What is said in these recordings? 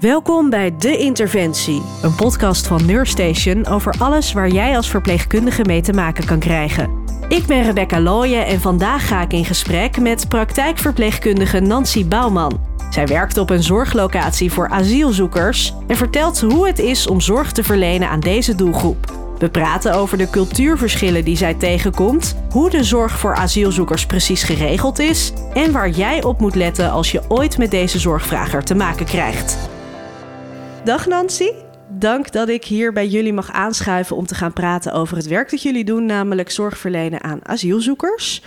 Welkom bij De Interventie, een podcast van Neurstation over alles waar jij als verpleegkundige mee te maken kan krijgen. Ik ben Rebecca Looyen en vandaag ga ik in gesprek met praktijkverpleegkundige Nancy Bouwman. Zij werkt op een zorglocatie voor asielzoekers en vertelt hoe het is om zorg te verlenen aan deze doelgroep. We praten over de cultuurverschillen die zij tegenkomt, hoe de zorg voor asielzoekers precies geregeld is en waar jij op moet letten als je ooit met deze zorgvrager te maken krijgt. Dag Nancy. Dank dat ik hier bij jullie mag aanschuiven om te gaan praten over het werk dat jullie doen, namelijk zorg verlenen aan asielzoekers.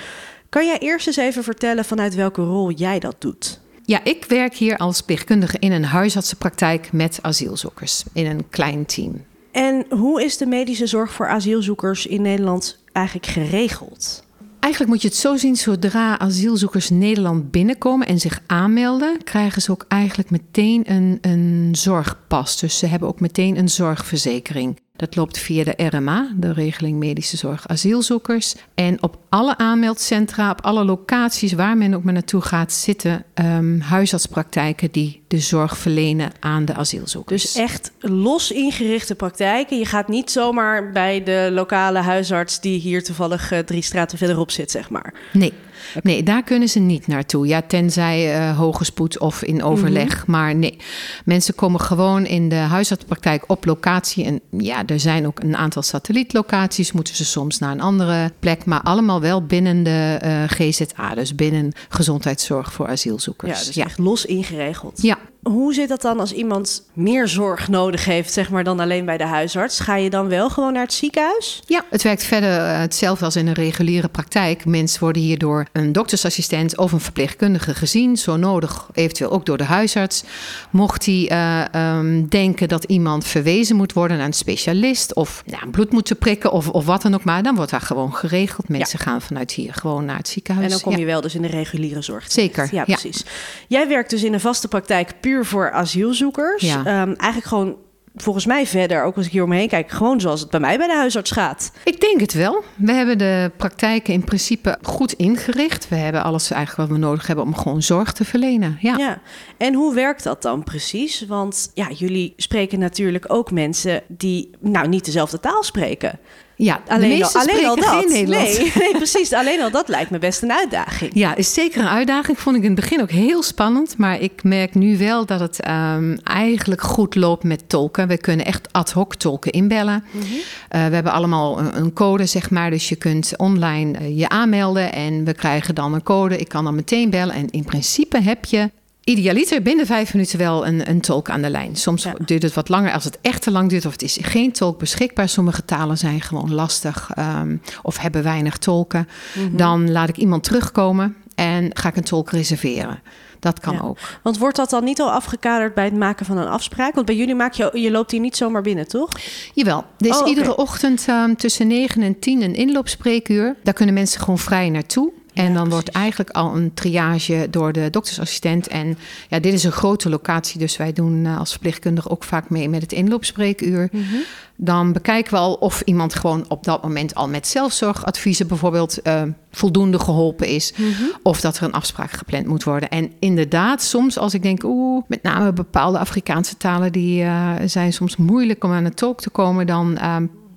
Kan jij eerst eens even vertellen vanuit welke rol jij dat doet? Ja, ik werk hier als plichtkundige in een huisartsenpraktijk met asielzoekers in een klein team. En hoe is de medische zorg voor asielzoekers in Nederland eigenlijk geregeld? Eigenlijk moet je het zo zien, zodra asielzoekers Nederland binnenkomen en zich aanmelden, krijgen ze ook eigenlijk meteen een, een zorgpas. Dus ze hebben ook meteen een zorgverzekering. Dat loopt via de RMA, de regeling medische zorg asielzoekers. En op alle aanmeldcentra, op alle locaties waar men ook maar naartoe gaat, zitten um, huisartspraktijken die de zorg verlenen aan de asielzoekers. Dus echt los ingerichte praktijken. Je gaat niet zomaar bij de lokale huisarts die hier toevallig uh, drie straten verderop zit, zeg maar. Nee. Nee, daar kunnen ze niet naartoe. Ja, tenzij uh, hoge spoed of in overleg. Mhm. Maar nee, mensen komen gewoon in de huisartspraktijk op locatie. En ja, er zijn ook een aantal satellietlocaties. Moeten ze soms naar een andere plek. Maar allemaal wel binnen de uh, eh, GZA. Dus binnen gezondheidszorg voor asielzoekers. Ja, dus echt los ingeregeld. Ja, hoe zit dat dan als iemand meer zorg nodig heeft, zeg maar, dan alleen bij de huisarts? Ga je dan wel gewoon naar het ziekenhuis? Ja, het werkt verder uh, hetzelfde als in een reguliere praktijk. Mensen worden hier door een doktersassistent of een verpleegkundige gezien, zo nodig, eventueel ook door de huisarts. Mocht hij uh, um, denken dat iemand verwezen moet worden naar een specialist of ja, bloed moeten prikken of, of wat dan ook maar, dan wordt dat gewoon geregeld. Mensen gaan vanuit hier gewoon naar het ziekenhuis. En dan kom je wel dus in de reguliere zorg. Zeker. Ja, precies. Jij werkt dus in een vaste praktijk puur voor asielzoekers. Ja. Um, eigenlijk gewoon volgens mij verder, ook als ik hier omheen kijk, gewoon zoals het bij mij bij de huisarts gaat. Ik denk het wel. We hebben de praktijken in principe goed ingericht. We hebben alles eigenlijk wat we nodig hebben om gewoon zorg te verlenen. Ja. ja. En hoe werkt dat dan precies? Want ja, jullie spreken natuurlijk ook mensen die nou niet dezelfde taal spreken. Ja, alleen, al, alleen al dat. Nee, nee, precies. Alleen al dat lijkt me best een uitdaging. Ja, is zeker een uitdaging. Vond ik in het begin ook heel spannend. Maar ik merk nu wel dat het um, eigenlijk goed loopt met tolken. We kunnen echt ad hoc tolken inbellen. Mm -hmm. uh, we hebben allemaal een, een, code, zeg maar. Dus je kunt online uh, je aanmelden en we krijgen dan een code. Ik kan dan meteen bellen. En in principe heb je idealiter binnen vijf minuten wel een, een tolk aan de lijn. Soms duurt het wat langer als het echt te lang duurt of het is geen tolk beschikbaar. Sommige talen zijn gewoon lastig um, of hebben weinig tolken. Mm -hmm. Dan laat ik iemand terugkomen en ga ik een tolk reserveren. Dat kan ja. ook. Want wordt dat dan niet al afgekaderd bij het maken van een afspraak? Want bij jullie maak je, je loopt hier niet zomaar binnen, toch? Jawel. Er is oh, okay. iedere ochtend um, tussen 9 en 10 een inloopspreekuur. Daar kunnen mensen gewoon vrij naartoe. En dan precies. wordt eigenlijk al een triage door de doktersassistent. En ja, dit is een grote locatie, dus wij doen uh, als verpleegkundige ook vaak mee met het inloopspreekuur. Mm -hmm. Dan bekijken we al of iemand gewoon op dat moment al met zelfzorgadviezen bijvoorbeeld uh, voldoende geholpen is. Mm -hmm. Of dat er een afspraak gepland moet worden. En inderdaad, soms als ik denk, oeh, met name bepaalde Afrikaanse talen die uh, zijn soms moeilijk om aan het tolk te komen, dan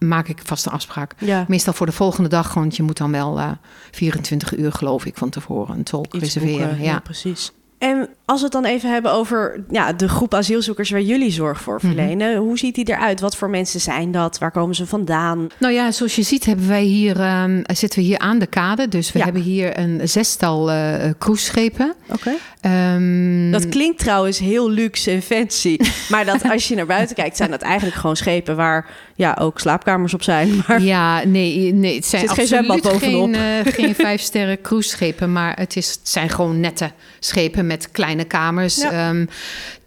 maak ik vast een afspraak. Ja. Meestal voor de volgende dag, want je moet dan wel uh, 24 uur, geloof ik, van tevoren een tolk Iets reserveren. Boeken, ja. ja. precies. En als we het dan even hebben over ja, de groep asielzoekers waar jullie zorg voor verlenen. Mm -hmm. Hoe ziet die eruit? Wat voor mensen zijn dat? Waar komen ze vandaan? Nou ja, zoals je ziet hebben wij hier, um, zitten we hier aan de kade. Dus we ja. hebben hier een zestal uh, cruiseschepen. Oké. Okay. Um, dat klinkt trouwens heel luxe en fancy. maar dat als je naar buiten kijkt, zijn dat eigenlijk gewoon schepen waar ja, ook slaapkamers op zijn. Maar ja, nee, nee het zijn zit geen zwembad bovenop. Geen, uh, geen vijf sterren cruiseschepen, maar het, is, het zijn gewoon nette schepen met kleine kamers. Ja. Um,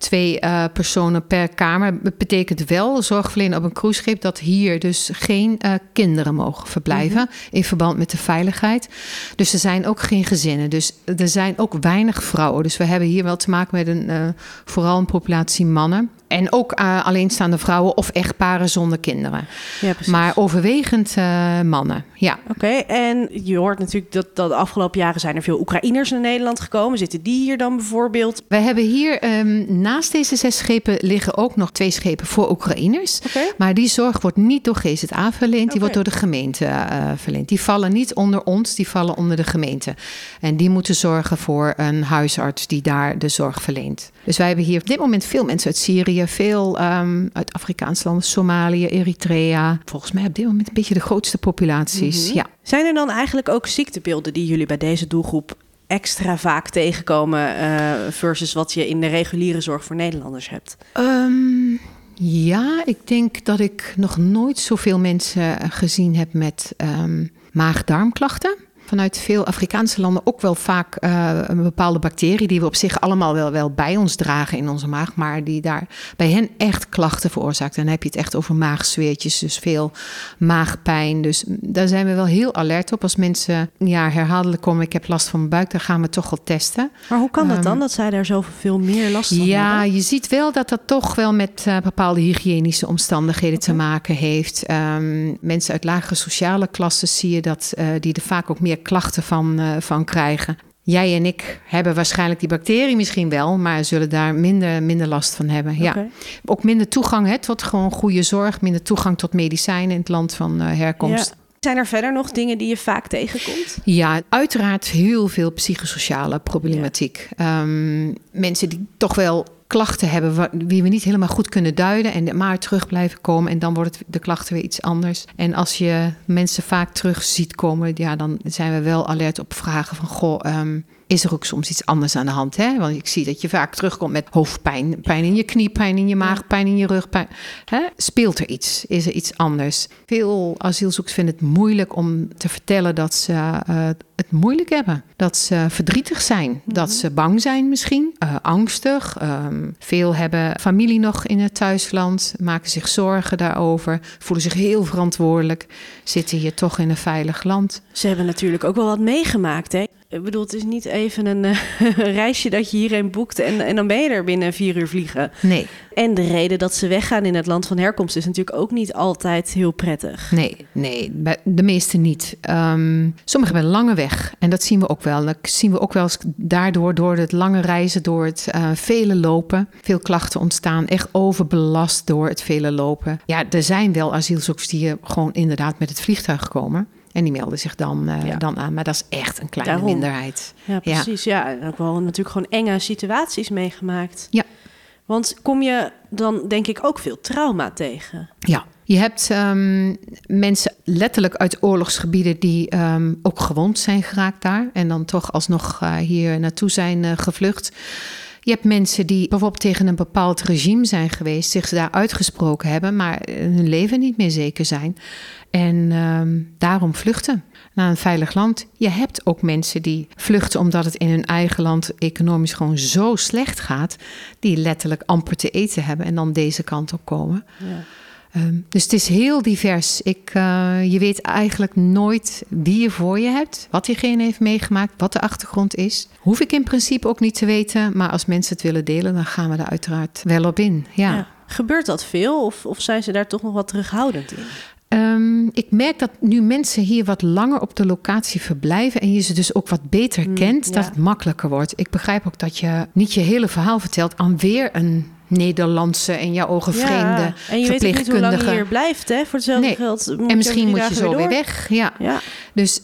twee uh, personen per kamer. Dat betekent wel, zorgverlenen op een cruiseschip, dat hier dus geen uh, kinderen mogen verblijven mm -hmm. in verband met de veiligheid. Dus er zijn ook geen gezinnen. Dus er zijn ook weinig vrouwen. Dus we hebben hier wel te maken met een, uh, vooral een populatie mannen. En ook alleenstaande vrouwen of echtparen zonder kinderen. Ja, maar overwegend mannen, ja. Oké, en je hoort natuurlijk dat, dat de afgelopen jaren zijn er veel Oekraïners naar Nederland gekomen. Zitten die hier dan bijvoorbeeld? We hebben hier um, naast deze zes schepen liggen ook nog twee schepen voor Oekraïners. Okay. Maar die zorg wordt niet door GZA verleend, die okay. wordt door de gemeente uh, verleend. Die vallen niet onder ons, die vallen onder de gemeente. En die moeten zorgen voor een huisarts die daar de zorg verleent. Dus wij hebben hier op dit moment veel mensen uit Syrië, veel um, uit Afrikaanse landen, Somalië, Eritrea. Volgens mij op dit moment een beetje de grootste populaties. Mhm. Ja. Zijn er dan eigenlijk ook ziektebeelden die jullie bij deze doelgroep extra vaak tegenkomen uh, versus wat je in de reguliere zorg voor Nederlanders hebt? Um, ja, ik denk dat ik nog nooit zoveel mensen gezien heb met um, maag-darmklachten vanuit veel Afrikaanse landen ook wel vaak uh, een bepaalde bacterie die we op zich allemaal wel, wel bij ons dragen in onze maag, maar die daar bij hen echt klachten veroorzaakt. En dan heb je het echt over maagzweertjes, dus veel maagpijn. Dus daar zijn we wel heel alert op als mensen ja, herhaaldelijk komen. Ik heb last van mijn buik, dan gaan we toch wel testen. Maar hoe kan dat dan, um, dat zij daar zoveel meer last van ja, hebben? je ziet wel dat dat toch wel met uh, bepaalde hygiënische omstandigheden okay. te maken heeft. Um, mensen uit lagere sociale klassen zie je dat uh, die er vaak ook meer klachten van, uh, van krijgen. Jij en ik hebben waarschijnlijk die bacterie misschien wel, maar zullen daar minder, minder last van hebben. Ja. Ook minder toegang hè, tot gewoon goede zorg, minder toegang tot medicijnen in het land van uh, herkomst. Ja. Zijn er verder nog dingen die je vaak tegenkomt? Ja, uiteraard heel veel psychosociale problematiek. Ja. Um, mensen die toch wel klachten hebben die we niet helemaal goed kunnen duiden en maar terug blijven komen en dan wordt de klachten weer iets anders. En als je mensen vaak terug ziet komen, ja, dan zijn we wel alert op vragen van goh, um, is er ook soms iets anders aan de hand? Hè? Want ik zie dat je vaak terugkomt met hoofdpijn, pijn in je knie, pijn in je maag, pijn in je rug. Pijn, hè? Speelt er iets? Is er iets anders? Veel asielzoekers vinden het moeilijk om te vertellen dat ze uh, het moeilijk hebben. Dat ze verdrietig zijn, mm -hmm. dat ze bang zijn misschien, uh, angstig. Um, veel hebben familie nog in het thuisland, maken zich zorgen daarover, voelen zich heel verantwoordelijk, zitten hier toch in een veilig land. Ze hebben natuurlijk ook wel wat meegemaakt, hè? Ik bedoel, het is niet even een uh, reisje dat je hierheen boekt en, en dan ben je er binnen vier uur vliegen. Nee. En de reden dat ze weggaan in het land van herkomst is natuurlijk ook niet altijd heel prettig. Nee, nee, de meeste niet. Um, sommigen hebben een lange weg en dat zien we ook wel. Dat zien we ook wel eens daardoor, door het lange reizen, door het uh, vele lopen. Veel klachten ontstaan, echt overbelast door het vele lopen. Ja, er zijn wel asielzoekers die hier gewoon inderdaad met het vliegtuig komen. En die melden zich dan, uh, ja. dan aan. Maar dat is echt een kleine Daarom. minderheid. Ja, precies. Ja. ja, en ook wel natuurlijk gewoon enge situaties meegemaakt. Ja. Want kom je dan denk ik ook veel trauma tegen? Ja. Je hebt um, mensen letterlijk uit oorlogsgebieden die um, ook gewond zijn geraakt daar. En dan toch alsnog uh, hier naartoe zijn uh, gevlucht. Je hebt mensen die bijvoorbeeld tegen een bepaald regime zijn geweest, zich daar uitgesproken hebben, maar hun leven niet meer zeker zijn. En um, daarom vluchten naar een veilig land. Je hebt ook mensen die vluchten omdat het in hun eigen land economisch gewoon zo slecht gaat, die letterlijk amper te eten hebben en dan deze kant op komen. Ja. Um, dus het is heel divers. Ik, uh, je weet eigenlijk nooit wie je voor je hebt, wat diegene heeft meegemaakt, wat de achtergrond is. Hoef ik in principe ook niet te weten, maar als mensen het willen delen, dan gaan we er uiteraard wel op in. Ja. ja. Gebeurt dat veel of, of zijn ze daar toch nog wat terughoudend in? Um, ik merk dat nu mensen hier wat langer op de locatie verblijven en je ze dus ook wat beter Mm, kent, ja. dat het makkelijker wordt. Ik begrijp ook dat je niet je hele verhaal vertelt aan weer een Nederlandse en jouw ogen vreemde en je weet niet hoe lang je hier blijft, hè? Voor hetzelfde Nee. geld. En misschien moet je zo weer weg. Ja. Ja, Dus uh,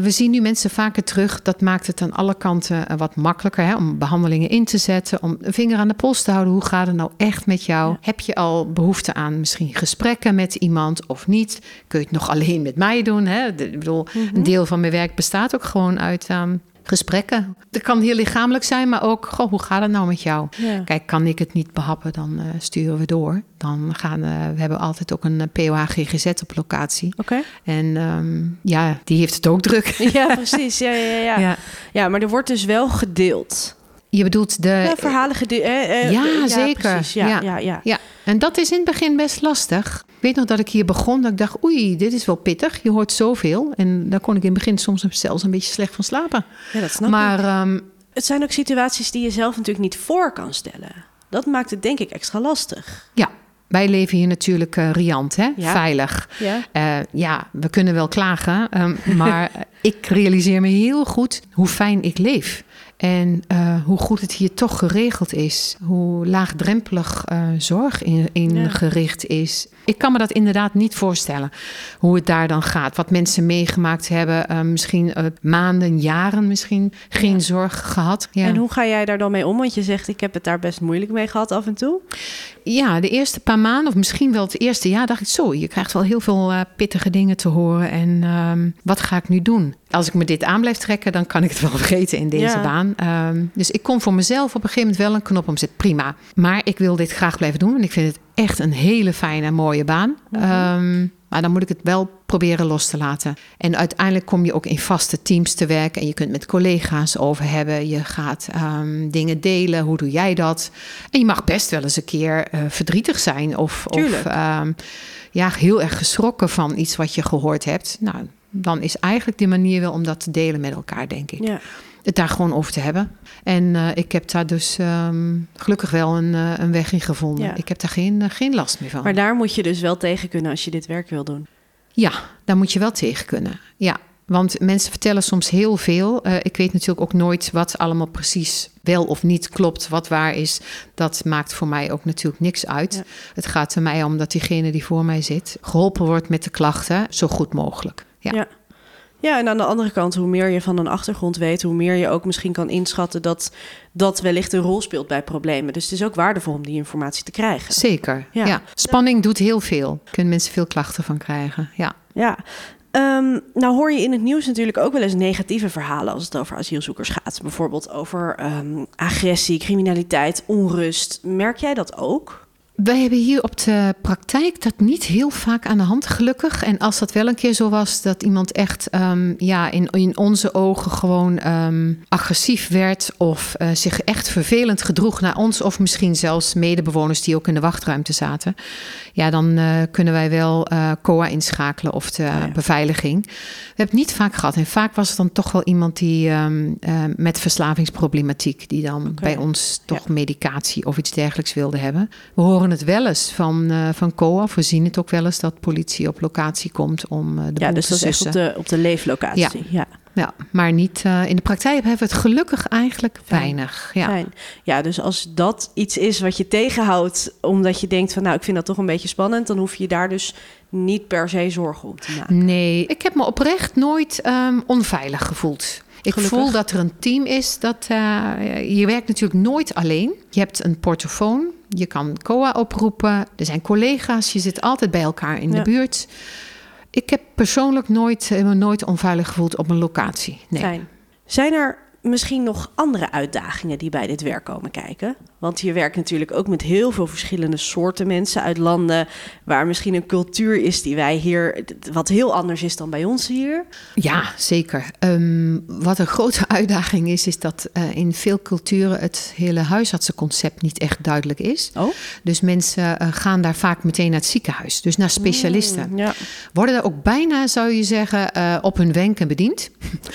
we zien nu mensen vaker terug. Dat maakt het aan alle kanten uh, wat makkelijker hè, om behandelingen in te zetten. Om een vinger aan de pols te houden. Hoe gaat het nou echt met jou? Ja. Heb je al behoefte aan misschien gesprekken met iemand of niet? Kun je het nog alleen met mij doen? Hè? De- ik bedoel, Mhm. een deel van mijn werk bestaat ook gewoon uit um, gesprekken. Het kan heel lichamelijk zijn, maar ook, goh, hoe gaat het nou met jou? ja. Kijk, kan ik het niet behappen, dan uh, sturen we door. Dan gaan uh, we hebben altijd ook een uh, POH GGZ op locatie. Oké. En um, ja, die heeft het ook druk. Ja, precies. Ja, ja, ja. ja. Ja. maar er wordt dus wel gedeeld. Je bedoelt de. Ja, verhalen gedeeld. Eh, eh, Ja, eh, zeker. Precies. Ja, ja. Ja. En dat is in het begin best lastig. Ik weet nog dat ik hier begon, dat ik dacht, oei, dit is wel pittig. Je hoort zoveel. En daar kon ik in het begin soms zelfs een beetje slecht van slapen. Ja, dat snap ik. maar um, Het zijn ook situaties die je zelf natuurlijk niet voor kan stellen. dat maakt het denk ik extra lastig. Ja, wij leven hier natuurlijk uh, riant, hè? Ja. veilig. Ja. Uh, ja, we kunnen wel klagen, um, maar ik realiseer me heel goed hoe fijn ik leef. En uh, hoe goed het hier toch geregeld is. Hoe laagdrempelig uh, zorg ingericht in ja. is. Ik kan me dat inderdaad niet voorstellen. Hoe het daar dan gaat. Wat mensen meegemaakt hebben. Uh, misschien maanden, jaren misschien geen ja. zorg gehad. Ja. En hoe ga jij daar dan mee om? Want je zegt, ik heb het daar best moeilijk mee gehad af en toe. Ja, de eerste paar maanden, of misschien wel het eerste jaar, dacht ik zo. Je krijgt wel heel veel pittige dingen te horen. En ehm, wat ga ik nu doen? Als ik me dit aan blijf trekken, dan kan ik het wel vergeten in deze baan. Um, dus ik kon voor mezelf op een gegeven moment wel een knop omzetten. Prima. Maar ik wil dit graag blijven doen. Want ik vind het echt een hele fijne, mooie baan. Mm -hmm. um, maar dan moet ik het wel proberen los te laten. En uiteindelijk kom je ook in vaste teams te werken. En je kunt met collega's over hebben. Je gaat um, dingen delen. Hoe doe jij dat? En je mag best wel eens een keer uh, verdrietig zijn. Of, of ja, heel erg geschrokken van iets wat je gehoord hebt. Nou, dan is eigenlijk de manier wel om dat te delen met elkaar, denk ik. Ja. Het daar gewoon over te hebben. En uh, ik heb daar dus um, gelukkig wel een, uh, een weg in gevonden. Ja. Ik heb daar geen, uh, geen last meer van. Maar daar moet je dus wel tegen kunnen als je dit werk wil doen. Ja, daar moet je wel tegen kunnen. Ja, want mensen vertellen soms heel veel. Uh, ik weet natuurlijk ook nooit wat allemaal precies wel of niet klopt, wat waar is. Dat maakt voor mij ook natuurlijk niks uit. Ja. Het gaat er mij om dat diegene die voor mij zit geholpen wordt met de klachten zo goed mogelijk. Ja. ja. Ja, en aan de andere kant, hoe meer je van een achtergrond weet, hoe meer je ook misschien kan inschatten dat dat wellicht een rol speelt bij problemen. Dus het is ook waardevol om die informatie te krijgen. Zeker. Ja. ja. Spanning doet heel veel. Kunnen mensen veel klachten van krijgen. Ja. Ja. Um, nou hoor je in het nieuws natuurlijk ook wel eens negatieve verhalen als het over asielzoekers gaat. Bijvoorbeeld over um, agressie, criminaliteit, onrust. Merk jij dat ook? Wij hebben hier op de praktijk dat niet heel vaak aan de hand, gelukkig. En als dat wel een keer zo was, dat iemand echt um, ja, in, in onze ogen gewoon um, agressief werd of uh, zich echt vervelend gedroeg naar ons, of misschien zelfs medebewoners die ook in de wachtruimte zaten, ja, dan uh, kunnen wij wel uh, COA inschakelen of de ja, ja. beveiliging. We hebben het niet vaak gehad. En vaak was het dan toch wel iemand die um, met verslavingsproblematiek, die dan okay. bij ons toch ja. medicatie of iets dergelijks wilde hebben. We horen het wel eens van, uh, van COA. We zien het ook wel eens dat politie op locatie komt om uh, de Ja, dus dat is echt op de, op de leeflocatie. Ja. ja. Ja, maar niet uh, in de praktijk hebben we het gelukkig eigenlijk Fijn. weinig. Ja. Fijn. ja, dus als dat iets is wat je tegenhoudt, omdat je denkt van nou, ik vind dat toch een beetje spannend, dan hoef je daar dus niet per se zorgen om te maken. Nee, ik heb me oprecht nooit um, onveilig gevoeld. Ik Gelukkig. voel dat er een team is. Dat, uh, je werkt natuurlijk nooit alleen. Je hebt een portofoon. Je kan COA oproepen. Er zijn collega's. Je zit altijd bij elkaar in ja. de buurt. Ik heb persoonlijk nooit, me nooit onveilig gevoeld op een locatie. Nee. Fijn. Zijn er misschien nog andere uitdagingen die bij dit werk komen kijken? Want je werkt natuurlijk ook met heel veel verschillende soorten mensen uit landen waar misschien een cultuur is die wij hier, wat heel anders is dan bij ons hier. Ja, zeker. Um, wat een grote uitdaging is, is dat uh, in veel culturen het hele huisartsenconcept niet echt duidelijk is. Oh? Dus mensen uh, gaan daar vaak meteen naar het ziekenhuis, dus naar specialisten. Mm, ja. Worden er ook bijna, zou je zeggen, uh, op hun wenken bediend.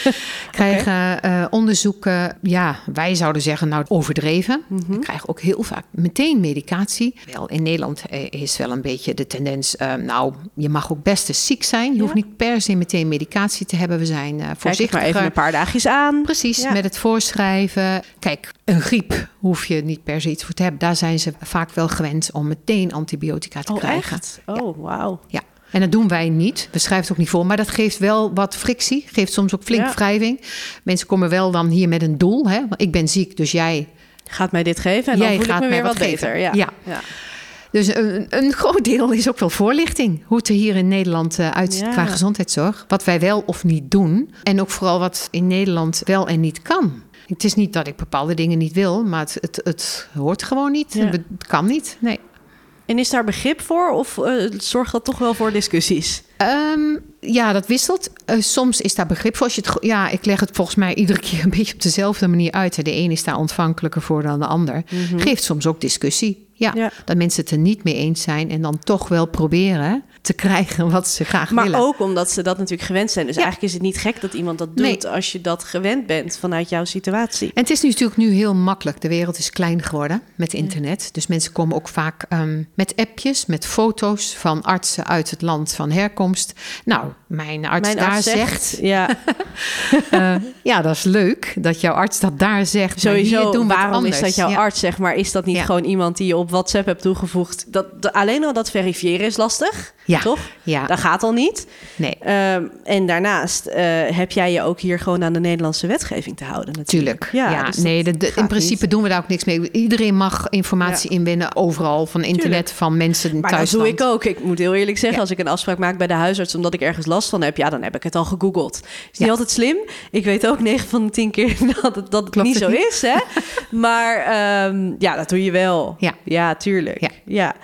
Krijgen okay. onderzoeken, ja, wij zouden zeggen, nou overdreven. Mm -hmm krijgen ook heel vaak meteen medicatie. Wel, in Nederland is wel een beetje de tendens, uh, nou, je mag ook best eens ziek zijn. Je ja. hoeft niet per se meteen medicatie te hebben. We zijn uh, voorzichtig. maar even een paar dagjes aan. Precies, ja. met het voorschrijven. Kijk, een griep hoef je niet per se iets voor te hebben. Daar zijn ze vaak wel gewend om meteen antibiotica te oh, krijgen. Echt? Oh, wauw. Ja. En dat doen wij niet. We schrijven het ook niet voor. Maar dat geeft wel wat frictie. Geeft soms ook flink ja. wrijving. Mensen komen wel dan hier met een doel. Hè? Ik ben ziek, dus jij gaat mij dit geven en dan Jij voel gaat ik me weer wat, wat beter. Ja. ja. ja. Dus een, een, groot deel is ook wel voorlichting. Hoe het er hier in Nederland uh, uitziet ja. qua gezondheidszorg. Wat wij wel of niet doen. En ook vooral wat in Nederland wel en niet kan. Het is niet dat ik bepaalde dingen niet wil, maar het, het, het hoort gewoon niet. Het kan niet. Nee. En is daar begrip voor of uh, zorgt dat toch wel voor discussies? Um, ja, dat wisselt. Uh, soms is daar begrip voor. Als je het, ja, ik leg het volgens mij iedere keer een beetje op dezelfde manier uit. De een is daar ontvankelijker voor dan de ander. Mm -hmm. Geeft soms ook discussie. Ja, ja, dat mensen het er niet mee eens zijn en dan toch wel proberen te krijgen wat ze graag maar willen. Maar ook omdat ze dat natuurlijk gewend zijn. Dus eigenlijk is het niet gek dat iemand dat doet als je dat gewend bent vanuit jouw situatie. En het is natuurlijk nu heel makkelijk. De wereld is klein geworden met internet. Dus mensen komen ook vaak um, met appjes, met foto's van artsen uit het land van herkomst. Nou, mijn arts mijn daar arts zegt. ja. uh, ja, dat is leuk dat jouw arts dat daar zegt. Sowieso, doen waarom is dat jouw arts, zeg maar? Is dat niet gewoon iemand die je op WhatsApp hebt toegevoegd? Dat, alleen al dat verifiëren is lastig, ja. toch? Ja. Dat gaat al niet. Nee. Um, en daarnaast uh, heb jij je ook hier gewoon aan de Nederlandse wetgeving te houden natuurlijk. Tuurlijk. Ja, dus nee, de, de, in principe niet. doen we daar ook niks mee. Iedereen mag informatie inwinnen overal, van internet, Tuurlijk. van mensen maar thuis. dat doe ik ook. Ik moet heel eerlijk zeggen, als ik een afspraak maak bij de huisarts omdat ik ergens last van heb, ja, dan heb ik het al gegoogeld. Is niet altijd slim. Ik weet ook 9 van de 10 keer dat het, dat het niet zo niet? is. Hè? maar um, ja, dat doe je wel. Ja, ja tuurlijk. Ja.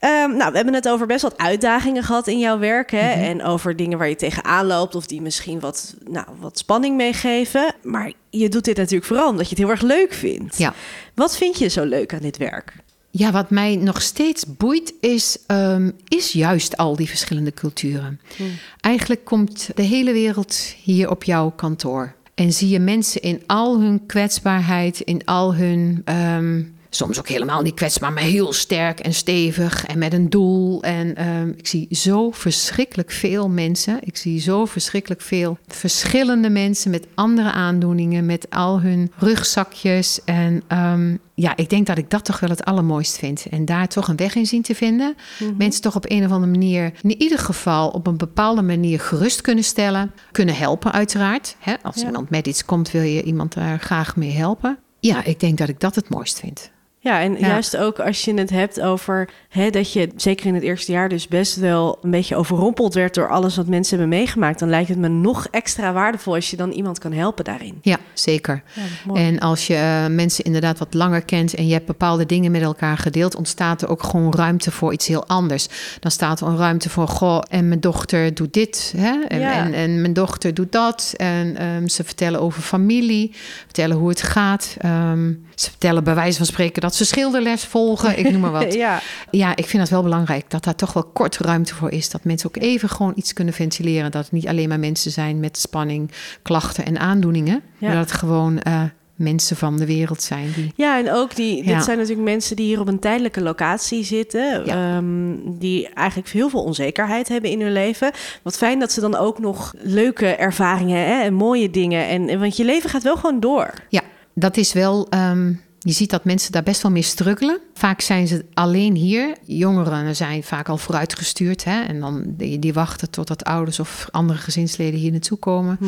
Um, nou, we hebben het over best wat uitdagingen gehad in jouw werk. Hè? Mhm. En over dingen waar je tegenaan loopt of die misschien wat, nou, wat spanning meegeven. Maar je doet dit natuurlijk vooral omdat je het heel erg leuk vindt. Ja. Wat vind je zo leuk aan dit werk? Ja, wat mij nog steeds boeit is, um, is juist al die verschillende culturen. Hmm. Eigenlijk komt de hele wereld hier op jouw kantoor. En zie je mensen in al hun kwetsbaarheid, in al hun. Um, soms ook helemaal niet kwetsbaar, maar heel sterk en stevig en met een doel. En um, ik zie zo verschrikkelijk veel mensen. Ik zie zo verschrikkelijk veel verschillende mensen met andere aandoeningen, met al hun rugzakjes. En um, ja, ik denk dat ik dat toch wel het allermooist vind. En daar toch een weg in zien te vinden. Mhm. Mm -hmm. Mensen toch op een of andere manier, in ieder geval op een bepaalde manier gerust kunnen stellen. Kunnen helpen, uiteraard. Hè? Als Ja. iemand met iets komt, wil je iemand daar graag mee helpen. Ja, ik denk dat ik dat het mooist vind. Ja, en Ja. juist ook als je het hebt over hè, dat je zeker in het eerste jaar dus best wel een beetje overrompeld werd door alles wat mensen hebben meegemaakt, dan lijkt het me nog extra waardevol als je dan iemand kan helpen daarin. Ja, zeker. Ja. En als je eh, mensen inderdaad wat langer kent en je hebt bepaalde dingen met elkaar gedeeld, ontstaat er ook gewoon ruimte voor iets heel anders. Dan staat er een ruimte voor, goh, en mijn dochter doet dit, hè? En, Ja. en, en mijn dochter doet dat. En ehm, ze vertellen over familie, vertellen hoe het gaat. Ehm, ze vertellen bij wijze van spreken dat ze schilderles volgen, ik noem maar wat. ja. Ja, ik vind dat wel belangrijk dat daar toch wel kort ruimte voor is. Dat mensen ook even gewoon iets kunnen ventileren. Dat het niet alleen maar mensen zijn met spanning, klachten en aandoeningen. Ja. Maar dat het gewoon eh, mensen van de wereld zijn. Die... Ja, en ook die, Ja. dit zijn natuurlijk mensen die hier op een tijdelijke locatie zitten, Ja. ehm, die eigenlijk heel veel onzekerheid hebben in hun leven. Wat fijn dat ze dan ook nog leuke ervaringen hè, en mooie dingen. En, en- want je leven gaat wel gewoon door. Ja, dat is wel. ehm, je ziet dat mensen daar best wel mee struggelen. Vaak zijn ze alleen hier. Jongeren zijn vaak al vooruitgestuurd. Hè? En dan die, die wachten totdat ouders of andere gezinsleden hier naartoe komen.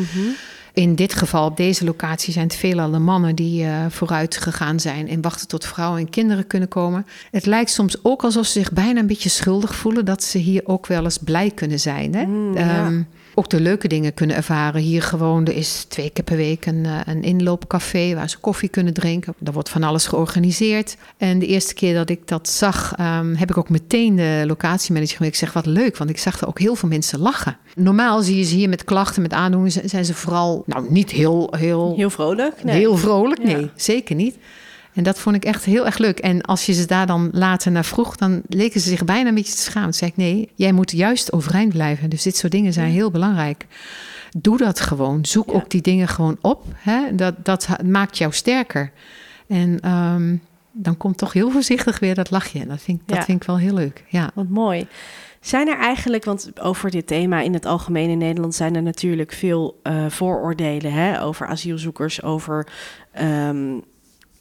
In dit geval, op deze locatie, zijn het veelal de mannen die eh, vooruit gegaan zijn en wachten tot vrouwen en kinderen kunnen komen. Het lijkt soms ook alsof ze zich bijna een beetje schuldig voelen dat ze hier ook wel eens blij kunnen zijn. Hè? Mm, ja. Ook de leuke dingen kunnen ervaren. Hier gewoon, er is twee keer per week een, eh, een inloopcafé waar ze koffie kunnen drinken. Er wordt van alles georganiseerd. En de eerste keer dat ik dat zag, ehm, heb ik ook meteen de locatiemanager gemaild. Ik zeg, wat leuk, want ik zag er ook heel veel mensen lachen. Normaal zie je ze hier met klachten, met aandoeningen, zijn- ze vooral, nou niet heel, heel, Heel vrolijk. Nee. heel vrolijk. Ja. Nee, zeker niet. En dat vond ik echt heel erg leuk. En als je ze daar dan later naar vroeg, dan leken ze zich bijna een beetje te schamen. Zei ik, nee, jij moet juist overeind blijven. Dus dit soort dingen zijn heel belangrijk. Doe dat gewoon. Zoek Ja. ook die dingen gewoon op. Hè? Dat, dat maakt jou sterker. En ehm, dan komt toch heel voorzichtig weer dat lachje. En dat vind, ik- dat Ja. vind ik wel heel leuk. Ja. Wat mooi. Zijn er eigenlijk, want over dit thema in het algemeen in Nederland zijn er natuurlijk veel eh, vooroordelen hè, over asielzoekers, over ehm,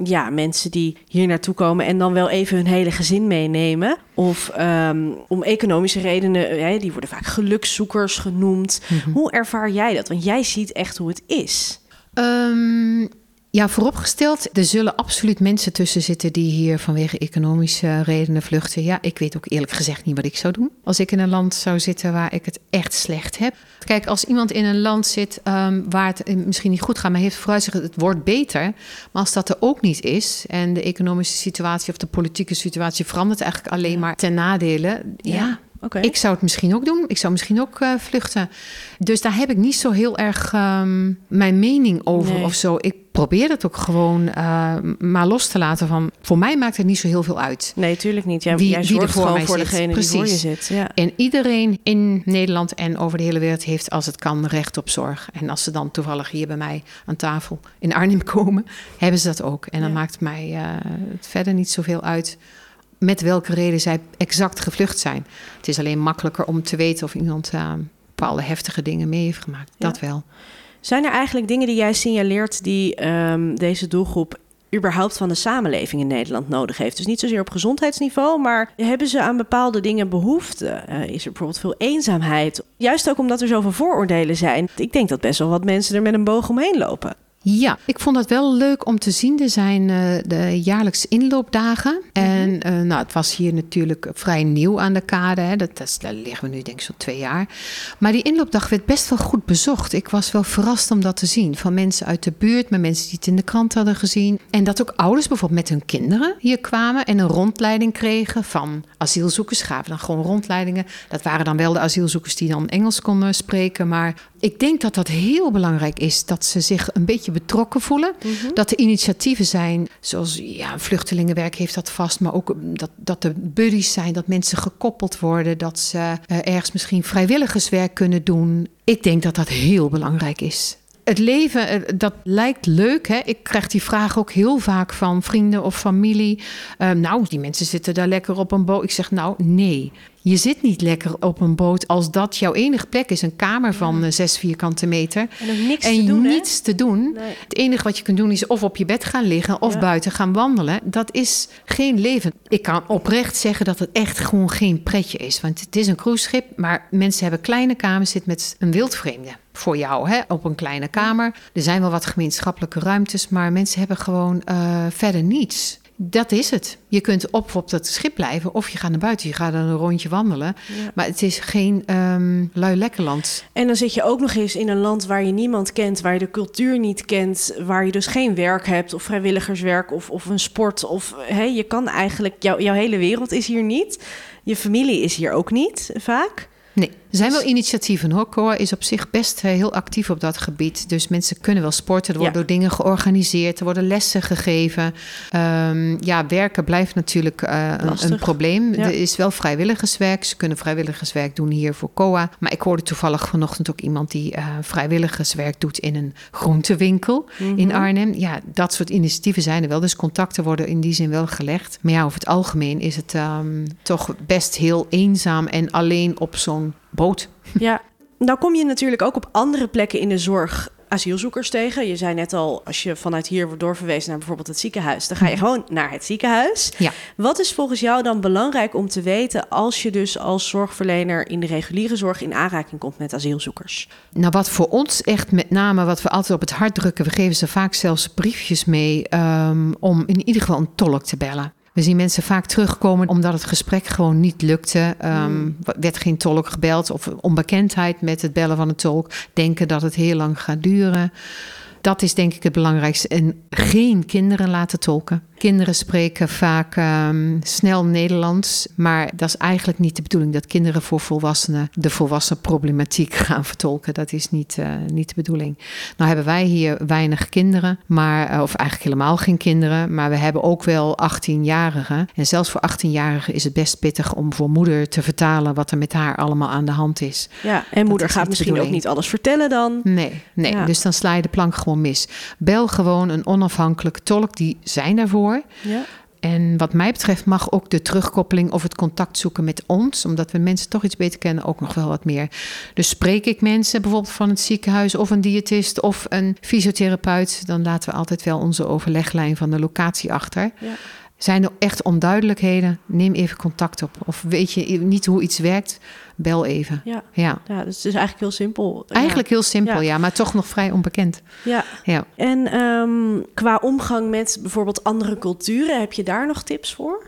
ja, mensen die hier naartoe komen en dan wel even hun hele gezin meenemen. Of ehm, om economische redenen, hè, die worden vaak gelukszoekers genoemd. Mhm. Hoe ervaar jij dat? Want jij ziet echt hoe het is. Ehm, ja, vooropgesteld, er zullen absoluut mensen tussen zitten die hier vanwege economische redenen vluchten. Ja, ik weet ook eerlijk gezegd niet wat ik zou doen als ik in een land zou zitten waar ik het echt slecht heb. Kijk, als iemand in een land zit ehm, waar het eh, misschien niet goed gaat, maar heeft vooruitzicht, het wordt beter. Maar als dat er ook niet is en de economische situatie of de politieke situatie verandert eigenlijk alleen maar ten nadele, ja. Ja. Ik zou het misschien ook doen. Ik zou misschien ook uh, vluchten. Dus daar heb ik niet zo heel erg um, mijn mening over Nee. of zo. Ik probeer het ook gewoon uh, maar los te laten van... Voor mij maakt het niet zo heel veel uit. Nee, tuurlijk niet. Jij, Wie- jij wie zorgt er voor gewoon voor zit. degene die voor je Precies. zit. Ja. En iedereen in Nederland en over de hele wereld heeft, als het kan, recht op zorg. En als ze dan toevallig hier bij mij aan tafel in Arnhem komen, hebben ze dat ook. En dan Ja. maakt mij eh, het verder niet zoveel uit met welke reden zij exact gevlucht zijn. Het is alleen makkelijker om te weten of iemand eh, bepaalde heftige dingen mee heeft gemaakt. Ja. Dat wel. Zijn er eigenlijk dingen die jij signaleert die ehm, deze doelgroep überhaupt van de samenleving in Nederland nodig heeft? Dus niet zozeer op gezondheidsniveau, maar hebben ze aan bepaalde dingen behoefte? Eh, is er bijvoorbeeld veel eenzaamheid? Juist ook omdat er zoveel vooroordelen zijn. Ik denk dat best wel wat mensen er met een boog omheen lopen. Ja, ik vond het wel leuk om te zien. Er zijn eh, de jaarlijks inloopdagen. En eh, nou, het was hier natuurlijk vrij nieuw aan de kade. Hè. Dat, dat, daar liggen we nu denk ik zo'n twee jaar. Maar die inloopdag werd best wel goed bezocht. Ik was wel verrast om dat te zien. Van mensen uit de buurt, met mensen die het in de krant hadden gezien. En dat ook ouders bijvoorbeeld met hun kinderen hier kwamen en een rondleiding kregen van asielzoekers. Gaven dan gewoon rondleidingen. Dat waren dan wel de asielzoekers die dan Engels konden spreken. Maar ik denk dat dat heel belangrijk is. Dat ze zich een beetje betrokken voelen. Dat er initiatieven zijn, zoals ja, vluchtelingenwerk heeft dat vast. Maar ook dat, dat er buddies zijn, dat mensen gekoppeld worden. Dat ze eh, ergens misschien vrijwilligerswerk kunnen doen. Ik denk dat dat heel belangrijk is. Het leven, eh, dat lijkt leuk. Hè? Ik krijg die vraag ook heel vaak van vrienden of familie. Eh, nou, die mensen zitten daar lekker op een boot. Ik zeg, nou, nee. Je zit niet lekker op een boot als dat jouw enige plek is. Een kamer van eh, zes vierkante meter. En ook niks en te doen, hè? niets te doen. Nee. Het enige wat je kunt doen is of op je bed gaan liggen of Ja. buiten gaan wandelen. Dat is geen leven. Ik kan oprecht zeggen dat het echt gewoon geen pretje is. Want het is een cruiseschip, maar mensen hebben kleine kamers, zit met een wildvreemde. Voor jou, hè, op een kleine kamer. Er zijn wel wat gemeenschappelijke ruimtes, maar mensen hebben gewoon eh, verder niets. Dat is het. Je kunt op op dat schip blijven of je gaat naar buiten. Je gaat dan een rondje wandelen. Ja. Maar het is geen ehm lui lekkerland. En dan zit je ook nog eens in een land waar je niemand kent, waar je de cultuur niet kent, waar je dus geen werk hebt of vrijwilligerswerk of, of een sport. Of hè, je kan eigenlijk, jou, jouw hele wereld is hier niet. Je familie is hier ook niet vaak. Nee, er zijn wel initiatieven hoor. COA is op zich best eh, heel actief op dat gebied. Dus mensen kunnen wel sporten. Er worden Ja. dingen georganiseerd. Er worden lessen gegeven. Ehm, ja, werken blijft natuurlijk eh, een, probleem. Ja. Er is wel vrijwilligerswerk. Ze kunnen vrijwilligerswerk doen hier voor COA. Maar ik hoorde toevallig vanochtend ook iemand die eh, vrijwilligerswerk doet in een groentewinkel Mhm. in Arnhem. Ja, dat soort initiatieven zijn er wel. Dus contacten worden in die zin wel gelegd. Maar ja, over het algemeen is het ehm, toch best heel eenzaam en alleen op zo'n boot. Ja, nou kom je natuurlijk ook op andere plekken in de zorg asielzoekers tegen. Je zei net al, als je vanuit hier wordt doorverwezen naar bijvoorbeeld het ziekenhuis, dan ga je gewoon naar het ziekenhuis. Ja. Wat is volgens jou dan belangrijk om te weten als je dus als zorgverlener in de reguliere zorg in aanraking komt met asielzoekers? Nou, wat voor ons echt met name, wat we altijd op het hart drukken, we geven ze vaak zelfs briefjes mee ehm, om in ieder geval een tolk te bellen. We zien mensen vaak terugkomen omdat het gesprek gewoon niet lukte. Ehm, werd geen tolk gebeld of onbekendheid met het bellen van een tolk. Denken dat het heel lang gaat duren. Dat is denk ik het belangrijkste. En geen kinderen laten tolken. Kinderen spreken vaak ehm, snel Nederlands. Maar dat is eigenlijk niet de bedoeling dat kinderen voor volwassenen de volwassen problematiek gaan vertolken. Dat is niet, eh, niet de bedoeling. Nou hebben wij hier weinig kinderen, maar, eh, of eigenlijk helemaal geen kinderen. Maar we hebben ook wel 18-jarigen. En zelfs voor 18-jarigen is het best pittig om voor moeder te vertalen wat er met haar allemaal aan de hand is. Ja, en moeder gaat misschien ook niet alles vertellen dan. Nee, nee. Ja. dus dan sla je de plank gewoon mis. Bel gewoon een onafhankelijke tolk, die zijn daarvoor. Ja. En wat mij betreft mag ook de terugkoppeling of het contact zoeken met ons, omdat we mensen toch iets beter kennen, ook nog wel wat meer. Dus spreek ik mensen bijvoorbeeld van het ziekenhuis of een diëtist of een fysiotherapeut, dan laten we altijd wel onze overleglijn van de locatie achter. Ja. Zijn er echt onduidelijkheden? Neem even contact op. Of weet je niet hoe iets werkt? Bel even. Ja. Ja. Ja, dus het is eigenlijk heel simpel. Eigenlijk heel simpel, Ja. ja, maar toch nog vrij onbekend. Ja. Ja. En ehm, qua omgang met bijvoorbeeld andere culturen, heb je daar nog tips voor?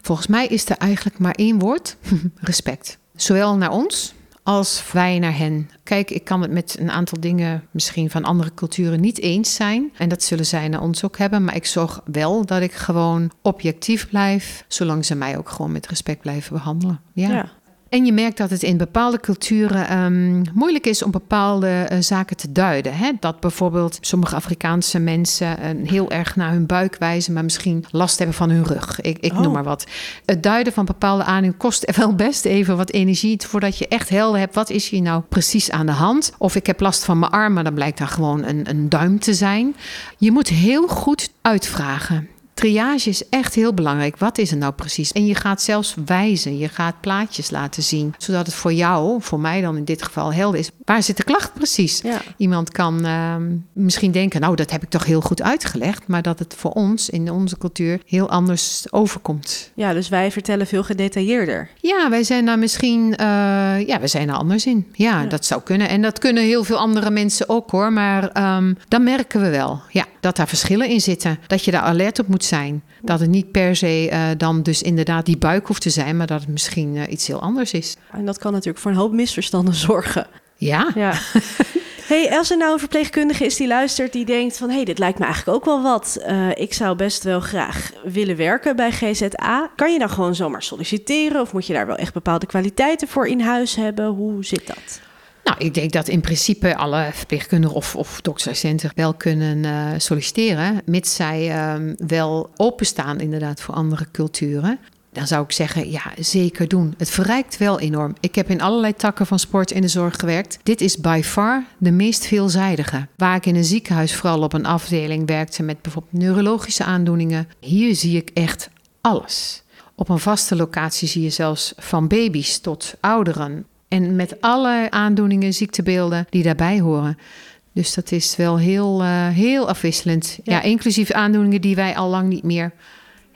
Volgens mij is er eigenlijk maar één woord: respect. Zowel naar ons als wij naar hen. Kijk, ik kan het met een aantal dingen misschien van andere culturen niet eens zijn. En dat zullen zij naar ons ook hebben. Maar ik zorg wel dat ik gewoon objectief blijf, zolang ze mij ook gewoon met respect blijven behandelen. Ja. En je merkt dat het in bepaalde culturen ehm, moeilijk is om bepaalde eh, zaken te duiden. Hè? Dat bijvoorbeeld sommige Afrikaanse mensen uh, heel erg naar hun buik wijzen, maar misschien last hebben van hun rug. Ik, ik noem oh. maar wat. Het duiden van bepaalde aandoeningen kost wel best even wat energie voordat je echt helder hebt wat is hier nou precies aan de hand. Of ik heb last van mijn arm, maar dan blijkt daar gewoon een, een duim te zijn. Je moet heel goed uitvragen triage is echt heel belangrijk. Wat is er nou precies? En je gaat zelfs wijzen, je gaat plaatjes laten zien, zodat het voor jou, voor mij dan in dit geval helder is. Waar zit de klacht precies? Iemand kan ehm, misschien denken, nou dat heb ik toch heel goed uitgelegd, maar dat het voor ons in onze cultuur heel anders overkomt. Ja, dus wij vertellen veel gedetailleerder. Ja, wij zijn daar misschien, uh, ja, wij zijn er anders in. Ja, dat zou kunnen. En dat kunnen heel veel andere mensen ook hoor, maar um, dan merken we wel, ja, dat daar verschillen in zitten. Dat je daar alert op moet zijn. Dat het niet per se uh, dan dus inderdaad die buik hoeft te zijn, maar dat het misschien uh, iets heel anders is. En dat kan natuurlijk voor een hoop misverstanden zorgen. Ja. ja. Hey, als er nou een verpleegkundige is die luistert, die denkt van... hé, hey, dit lijkt me eigenlijk ook wel wat. Uh, ik zou best wel graag willen werken bij GZA. Kan je dan gewoon zomaar solliciteren? Of moet je daar wel echt bepaalde kwaliteiten voor in huis hebben? Hoe zit dat? Nou, ik denk dat in principe alle verpleegkundigen of, of wel kunnen uh, solliciteren, mits zij um, wel openstaan inderdaad voor andere culturen. Dan zou ik zeggen, ja, zeker doen. Het verrijkt wel enorm. Ik heb in allerlei takken van sport in de zorg gewerkt. Dit is by far de meest veelzijdige. Waar ik in een ziekenhuis vooral op een afdeling werkte met bijvoorbeeld neurologische aandoeningen. Hier zie ik echt alles. Op een vaste locatie zie je zelfs van baby's tot ouderen. En met alle aandoeningen, ziektebeelden die daarbij horen. Dus dat is wel heel, uh, heel afwisselend. Ja. inclusief aandoeningen die wij al lang niet meer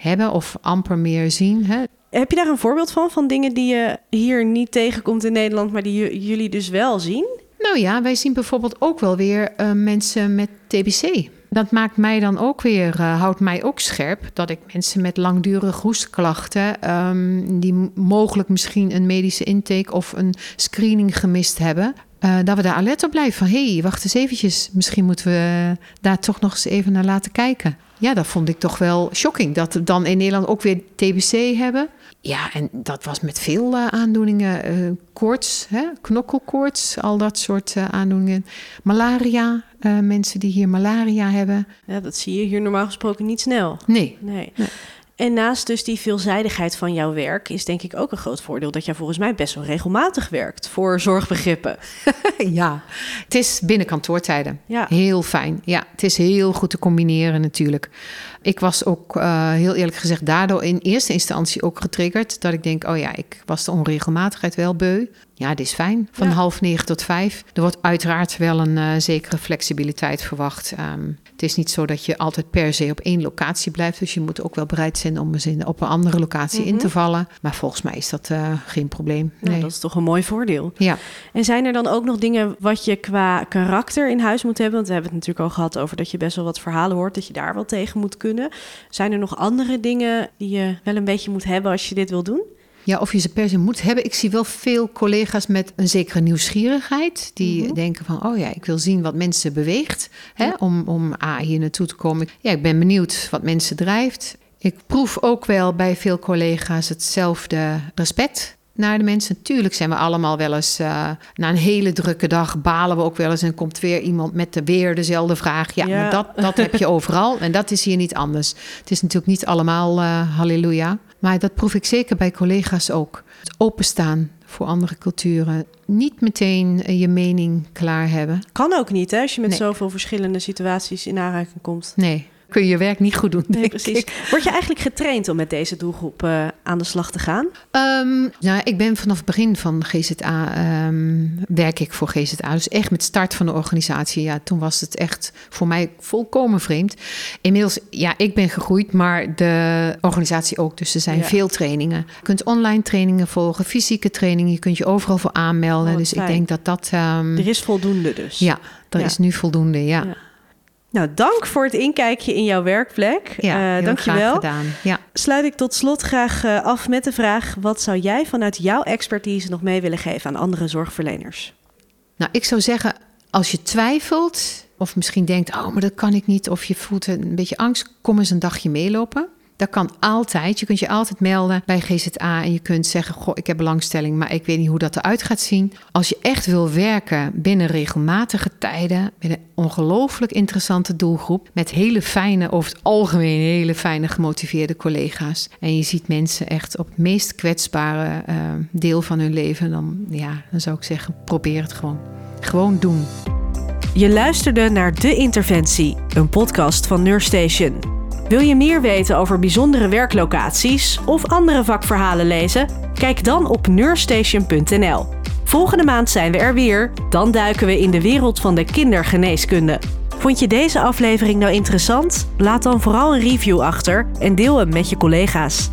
hebben of amper meer zien. Hè? Heb je daar een voorbeeld van, van dingen die je hier niet tegenkomt in Nederland, maar die jullie dus wel zien? Nou ja, wij zien bijvoorbeeld ook wel weer uh, mensen met TBC. Dat maakt mij dan ook weer, uh, houdt mij ook scherp dat ik mensen met langdurige hoestklachten, um, die mogelijk misschien een medische intake of een screening gemist hebben, uh, dat we daar alert op blijven van hé, hey, wacht eens eventjes, misschien moeten we daar toch nog eens even naar laten kijken. Ja, dat vond ik toch wel shocking. Dat we dan in Nederland ook weer TBC hebben. Ja, en dat was met veel uh, aandoeningen. Uh, koorts, hè? knokkelkoorts, al dat soort aandoeningen. Malaria, mensen die hier malaria hebben. Ja, dat zie je hier normaal gesproken niet snel. Nee. nee. nee. En naast dus die veelzijdigheid van jouw werk is denk ik ook een groot voordeel dat jij volgens mij best wel regelmatig werkt voor zorgbegrippen. ja, het is binnen kantoortijden. Ja. Heel fijn. Ja, het is heel goed te combineren natuurlijk. Ik was ook uh, heel eerlijk gezegd daardoor in eerste instantie ook getriggerd dat ik denk, oh ja, ik was de onregelmatigheid wel beu. Ja, dit is fijn. Van half negen tot vijf. Er wordt uiteraard wel een uh, zekere flexibiliteit verwacht. Um, is niet zo dat je altijd per se op één locatie blijft. Dus je moet ook wel bereid zijn om eens in, op een andere locatie mm -hmm. in te mhm. vallen. Maar volgens mij is dat uh, geen probleem. Nee. Nou, dat is toch een mooi voordeel. Ja. En zijn er dan ook nog dingen wat je qua karakter in huis moet hebben? Want we hebben het natuurlijk al gehad over dat je best wel wat verhalen hoort. Dat je daar wel tegen moet kunnen. Zijn er nog andere dingen die je wel een beetje moet hebben als je dit wil doen? Ja, of je ze per se moet hebben. Ik zie wel veel collega's met een zekere nieuwsgierigheid. Die mm -hmm. denken van, oh ja, ik wil zien wat mensen beweegt. Hè, ja. Om, om ah, hier naartoe te komen. Ja, ik ben benieuwd wat mensen drijft. Ik proef ook wel bij veel collega's hetzelfde respect naar de mensen. Natuurlijk zijn we allemaal wel eens uh, na een hele drukke dag balen we ook wel eens en komt weer iemand met de weer dezelfde vraag. Ja, ja. maar dat, dat heb je overal en dat is hier niet anders. Het is natuurlijk niet allemaal uh, halleluja, maar dat proef ik zeker bij collega's ook. Het openstaan voor andere culturen. Niet meteen uh, je mening klaar hebben. Kan ook niet, hè, als je met nee. zoveel verschillende situaties in aanraking komt. Nee, kun je je werk niet goed doen. Nee, precies. Ik. Word je eigenlijk getraind om met deze doelgroep uh, aan de slag te gaan? Um, nou, ik ben vanaf het begin van GZA um, werk ik voor GZA. Dus echt met start van de organisatie. Ja, toen was het echt voor mij volkomen vreemd. Inmiddels, ja, ik ben gegroeid, maar de organisatie ook. Dus er zijn ja. veel trainingen. Je kunt online trainingen volgen, fysieke trainingen. Je kunt je overal voor aanmelden. Oh, dus fijn. ik denk dat dat. Um, er is voldoende dus. Ja, er ja. is nu voldoende. ja. ja. Nou, dank voor het inkijkje in jouw werkplek. Ja, uh, dankjewel. gedaan. Ja. Sluit ik tot slot graag uh, af met de vraag: wat zou jij vanuit jouw expertise nog mee willen geven aan andere zorgverleners? Nou, ik zou zeggen, als je twijfelt of misschien denkt: oh, maar dat kan ik niet, of je voelt een beetje angst, kom eens een dagje meelopen. Dat kan altijd. Je kunt je altijd melden bij GZA en je kunt zeggen: Goh, ik heb belangstelling, maar ik weet niet hoe dat eruit gaat zien. Als je echt wil werken binnen regelmatige tijden, met een ongelooflijk interessante doelgroep, met hele fijne, over het algemeen hele fijne, gemotiveerde collega's. En je ziet mensen echt op het meest kwetsbare uh, deel van hun leven, dan, ja, dan zou ik zeggen: probeer het gewoon. Gewoon doen. Je luisterde naar De Interventie, een podcast van Nurstation. Wil je meer weten over bijzondere werklocaties of andere vakverhalen lezen? Kijk dan op nurstation.nl. Volgende maand zijn we er weer. Dan duiken we in de wereld van de kindergeneeskunde. Vond je deze aflevering nou interessant? Laat dan vooral een review achter en deel hem met je collega's.